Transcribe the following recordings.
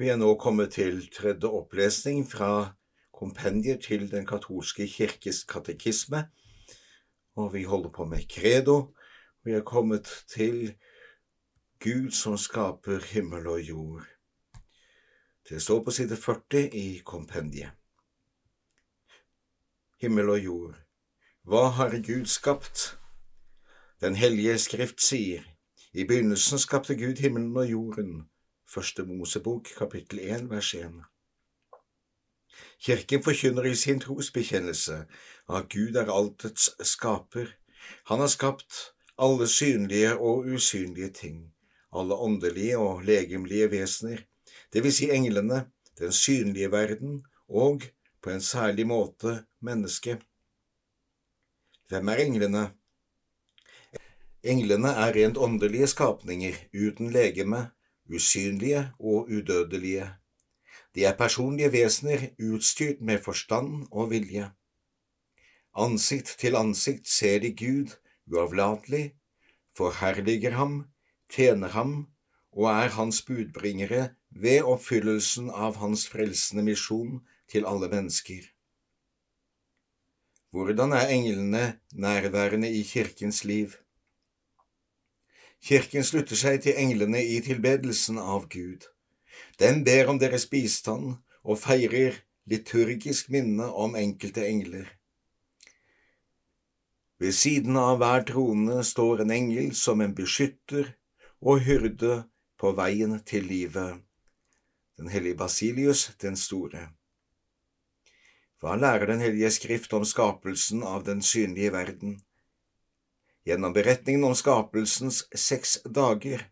Vi er nå kommet til tredje opplesning fra kompendiet til Den katolske kirkes katekisme, og vi holder på med credo. Vi er kommet til Gud som skaper himmel og jord. Det står på side 40 i kompendiet. Himmel og jord, hva har Gud skapt? Den hellige skrift sier, i begynnelsen skapte Gud himmelen og jorden. Første Mosebok, kapittel 1, vers 1. Kirken forkynner i sin trosbekjennelse at Gud er altets skaper. Han har skapt alle synlige og usynlige ting, alle åndelige og legemlige vesener, det vil si englene, den synlige verden og, på en særlig måte, mennesket. Hvem er englene? Englene er rent åndelige skapninger uten legeme, usynlige og udødelige. De er personlige vesener utstyrt med forstand og vilje. Ansikt til ansikt ser de Gud uavlatelig, forherliger ham, tjener ham og er hans budbringere ved oppfyllelsen av hans frelsende misjon til alle mennesker. Hvordan er englene nærværende i kirkens liv? Kirken slutter seg til englene i tilbedelsen av Gud. Den ber om deres bistand og feirer liturgisk minne om enkelte engler. Ved siden av hver trone står en engel som en beskytter og hyrde på veien til livet, den hellige Basilius den store. Hva lærer Den hellige skrift om skapelsen av den synlige verden? Gjennom beretningen om skapelsens seks dager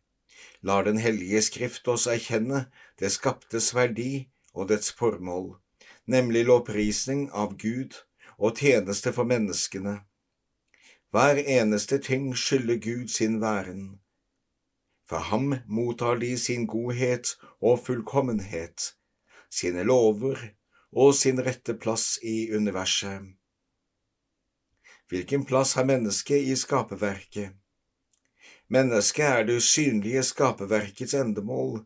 lar Den hellige skrift oss erkjenne det skaptes verdi og dets formål, nemlig lovprisning av Gud og tjeneste for menneskene. Hver eneste ting skylder Gud sin væren. Fra ham mottar de sin godhet og fullkommenhet, sine lover og sin rette plass i universet. Hvilken plass har mennesket i skaperverket? Mennesket er det usynlige skaperverkets endemål,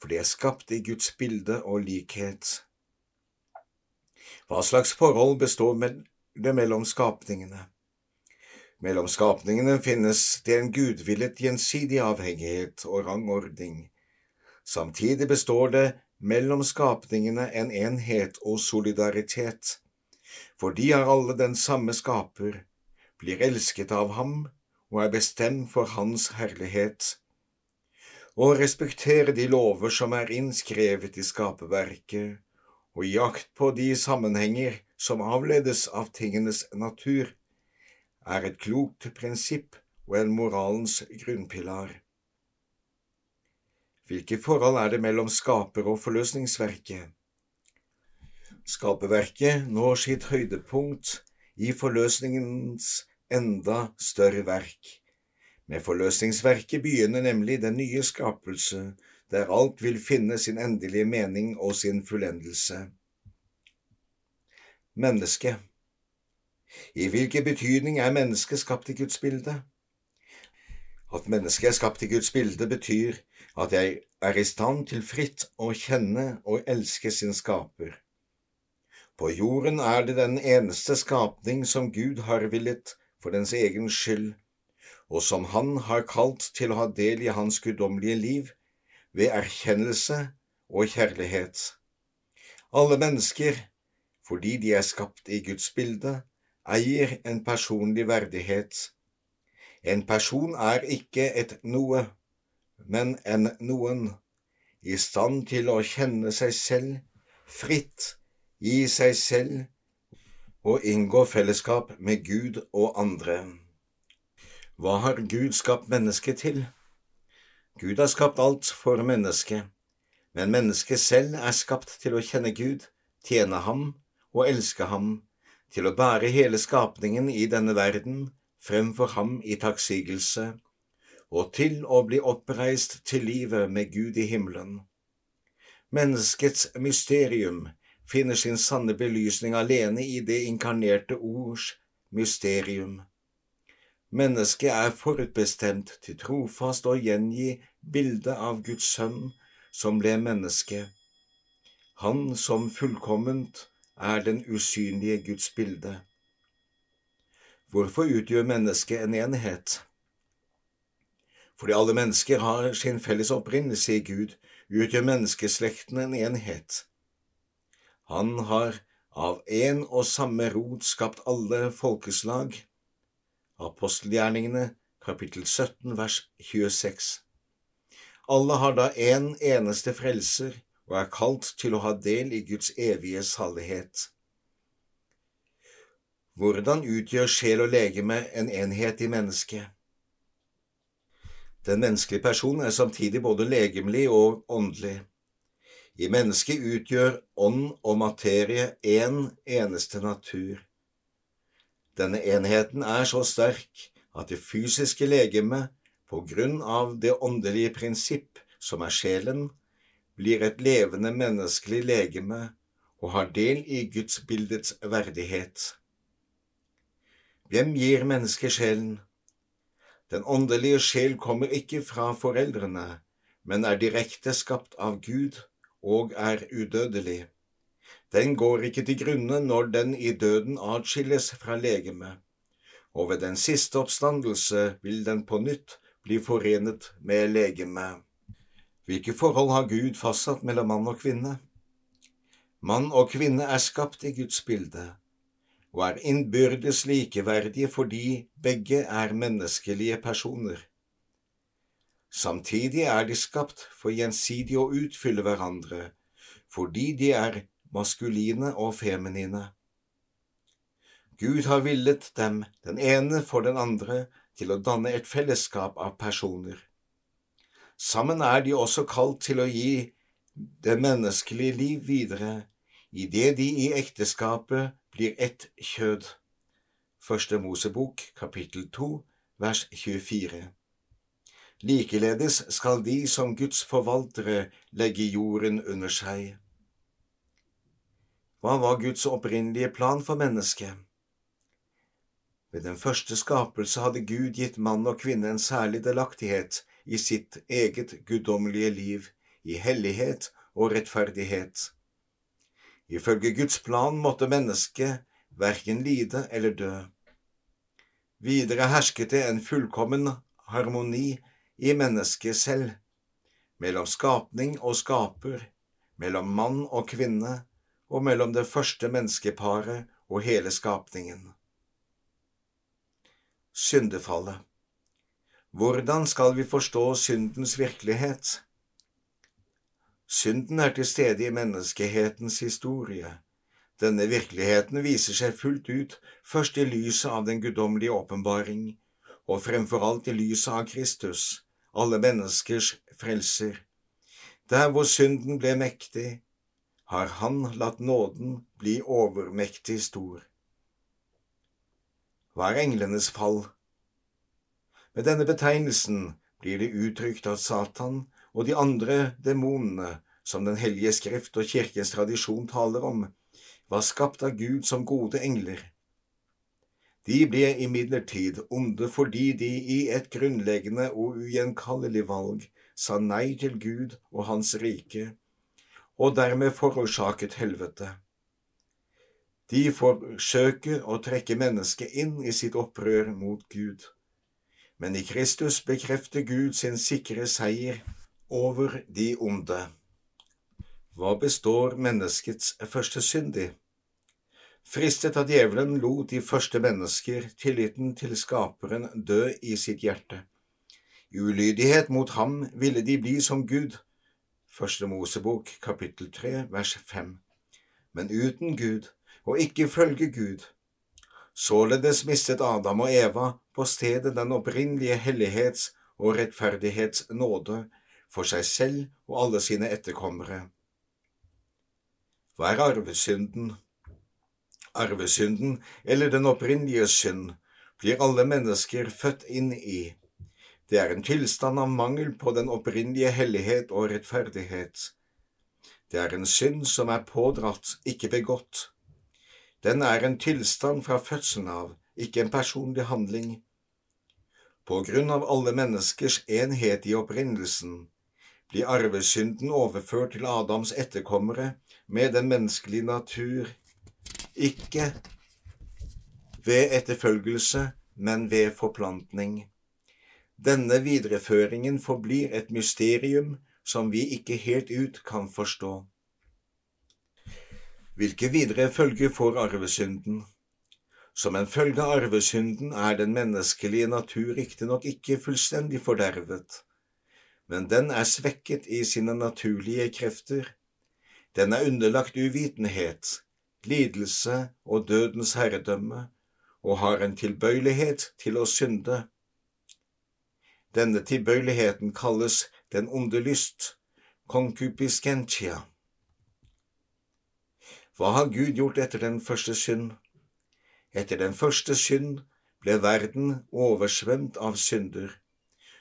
for det er skapt i Guds bilde og likhet. Hva slags forhold består det mellom skapningene? Mellom skapningene finnes det en gudvillet gjensidig avhengighet og rangordning. Samtidig består det mellom skapningene en enhet og solidaritet for de er alle den samme skaper, blir elsket av ham og er bestemt for hans herlighet. Å respektere de lover som er innskrevet i skaperverket, og i akt på de sammenhenger som avledes av tingenes natur, er et klokt prinsipp og en moralens grunnpilar. Hvilke forhold er det mellom skaper og forløsningsverket? Skaperverket når sitt høydepunkt i forløsningens enda større verk. Med forløsningsverket begynner nemlig den nye skapelse, der alt vil finne sin endelige mening og sin fullendelse. Menneske I hvilken betydning er mennesket skapt i Guds bilde? At mennesket er skapt i Guds bilde, betyr at jeg er i stand til fritt å kjenne og elske sin skaper. På jorden er det den eneste skapning som Gud har villet for dens egen skyld, og som Han har kalt til å ha del i Hans guddommelige liv ved erkjennelse og kjærlighet. Alle mennesker, fordi de er skapt i Guds bilde, eier en personlig verdighet. En person er ikke et noe, men en noen, i stand til å kjenne seg selv fritt i seg selv og inngå fellesskap med Gud og andre. Hva har Gud skapt mennesket til? Gud har skapt alt for mennesket, men mennesket selv er skapt til å kjenne Gud, tjene ham og elske ham, til å bære hele skapningen i denne verden fremfor ham i takksigelse, og til å bli oppreist til livet med Gud i himmelen. Menneskets mysterium finner sin sanne belysning alene i det inkarnerte ords mysterium. Mennesket er forutbestemt til trofast å gjengi bildet av Guds sønn som ble menneske, han som fullkomment er den usynlige Guds bilde. Hvorfor utgjør mennesket en enhet? Fordi alle mennesker har sin felles opprinnelse i Gud, utgjør menneskeslekten en enhet. Han har av én og samme rot skapt alle folkeslag. Apostelgjerningene kapittel 17 vers 26. Alle har da én en eneste frelser og er kalt til å ha del i Guds evige salighet. Hvordan utgjør sjel og legeme en enhet i mennesket? Den menneskelige personen er samtidig både legemlig og åndelig. I mennesket utgjør ånd og materie én en eneste natur. Denne enheten er så sterk at det fysiske legemet, på grunn av det åndelige prinsipp som er sjelen, blir et levende menneskelig legeme og har del i gudsbildets verdighet. Hvem gir mennesket sjelen? Den åndelige sjel kommer ikke fra foreldrene, men er direkte skapt av Gud og er udødelig. Den går ikke til grunne når den i døden atskilles fra legemet, og ved den siste oppstandelse vil den på nytt bli forenet med legemet. Hvilke forhold har Gud fastsatt mellom mann og kvinne? Mann og kvinne er skapt i Guds bilde og er innbyrdes likeverdige fordi begge er menneskelige personer. Samtidig er de skapt for gjensidig å utfylle hverandre, fordi de er maskuline og feminine. Gud har villet dem, den ene for den andre, til å danne et fellesskap av personer. Sammen er de også kalt til å gi det menneskelige liv videre, idet de i ekteskapet blir ett kjød. Første Mosebok, kapittel 2, vers 24. Likeledes skal de som Guds forvaltere legge jorden under seg. Hva var Guds opprinnelige plan for mennesket? Ved den første skapelse hadde Gud gitt mann og kvinne en særlig delaktighet i sitt eget guddommelige liv, i hellighet og rettferdighet. Ifølge Guds plan måtte mennesket verken lide eller dø. Videre hersket det en fullkommen harmoni i mennesket selv, mellom skapning og skaper, mellom mann og kvinne og mellom det første menneskeparet og hele skapningen. Syndefallet Hvordan skal vi forstå syndens virkelighet? Synden er til stede i menneskehetens historie. Denne virkeligheten viser seg fullt ut først i lyset av den guddommelige åpenbaring, og fremfor alt i lyset av Kristus, alle menneskers frelser. Der hvor synden ble mektig, har Han latt nåden bli overmektig stor. Hva er englenes fall? Med denne betegnelsen blir det uttrykt at Satan og de andre demonene som Den hellige skrift og kirkens tradisjon taler om, var skapt av Gud som gode engler. De ble imidlertid onde fordi de i et grunnleggende og ugjenkallelig valg sa nei til Gud og Hans rike, og dermed forårsaket helvete. De forsøker å trekke mennesket inn i sitt opprør mot Gud, men i Kristus bekrefter Gud sin sikre seier over de onde. Hva består menneskets første synd i? Fristet av djevelen lot de første mennesker tilliten til Skaperen dø i sitt hjerte. I ulydighet mot ham ville de bli som Gud. Første Mosebok kapittel tre vers fem. Men uten Gud, og ikke følge Gud. Således mistet Adam og Eva på stedet den opprinnelige hellighets- og rettferdighetsnåde for seg selv og alle sine etterkommere. Hva er arvesynden? Arvesynden eller den opprinnelige synd, blir alle mennesker født inn i. Det er en tilstand av mangel på den opprinnelige hellighet og rettferdighet. Det er en synd som er pådratt, ikke begått. Den er en tilstand fra fødselen av, ikke en personlig handling. På grunn av alle menneskers enhet i opprinnelsen blir arvesynden overført til Adams etterkommere med den menneskelige natur, ikke ved etterfølgelse, men ved forplantning. Denne videreføringen forblir et mysterium som vi ikke helt ut kan forstå. Hvilke videre følger får arvesynden? Som en følge av arvesynden er den menneskelige natur riktignok ikke fullstendig fordervet, men den er svekket i sine naturlige krefter. Den er underlagt uvitenhet, lidelse og dødens herredømme, og har en tilbøyelighet til å synde. Denne tilbøyeligheten kalles den onde lyst, konkupiskentia. Hva har Gud gjort etter den første synd? Etter den første synd ble verden oversvømt av synder.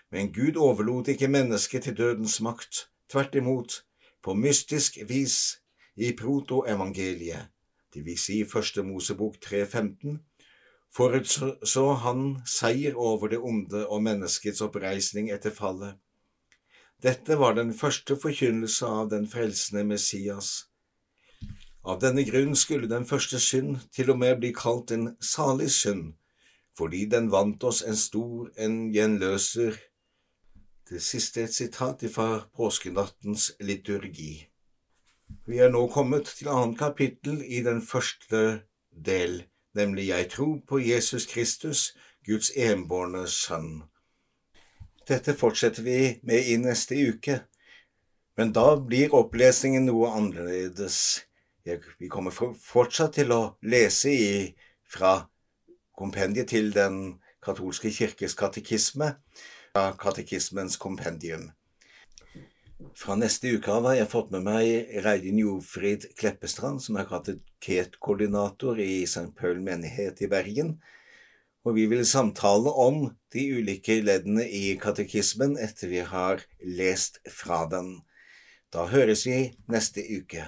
Men Gud overlot ikke mennesket til dødens makt, tvert imot, på mystisk vis i protoevangeliet, det vil si Første Mosebok 3.15, forutså han seier over det onde og menneskets oppreisning etter fallet. Dette var den første forkynnelse av den frelsende Messias. Av denne grunn skulle den første synd til og med bli kalt en salig synd, fordi den vant oss en stor en gjenløser. Det siste er et sitat fra påskenattens liturgi. Vi er nå kommet til annet kapittel i den første del, nemlig Jeg tror på Jesus Kristus, Guds enbårne Sønn. Dette fortsetter vi med i neste uke, men da blir opplesningen noe annerledes. Vi kommer fortsatt til å lese i, fra kompendiet til Den katolske kirkes katekisme, fra katekismens kompendium. Fra neste uke av har jeg fått med meg Reidun Jofrid Kleppestrand, som er kateketkoordinator i St. Paul menighet i Bergen, og vi vil samtale om de ulike leddene i katekismen etter vi har lest fra den. Da høres vi neste uke.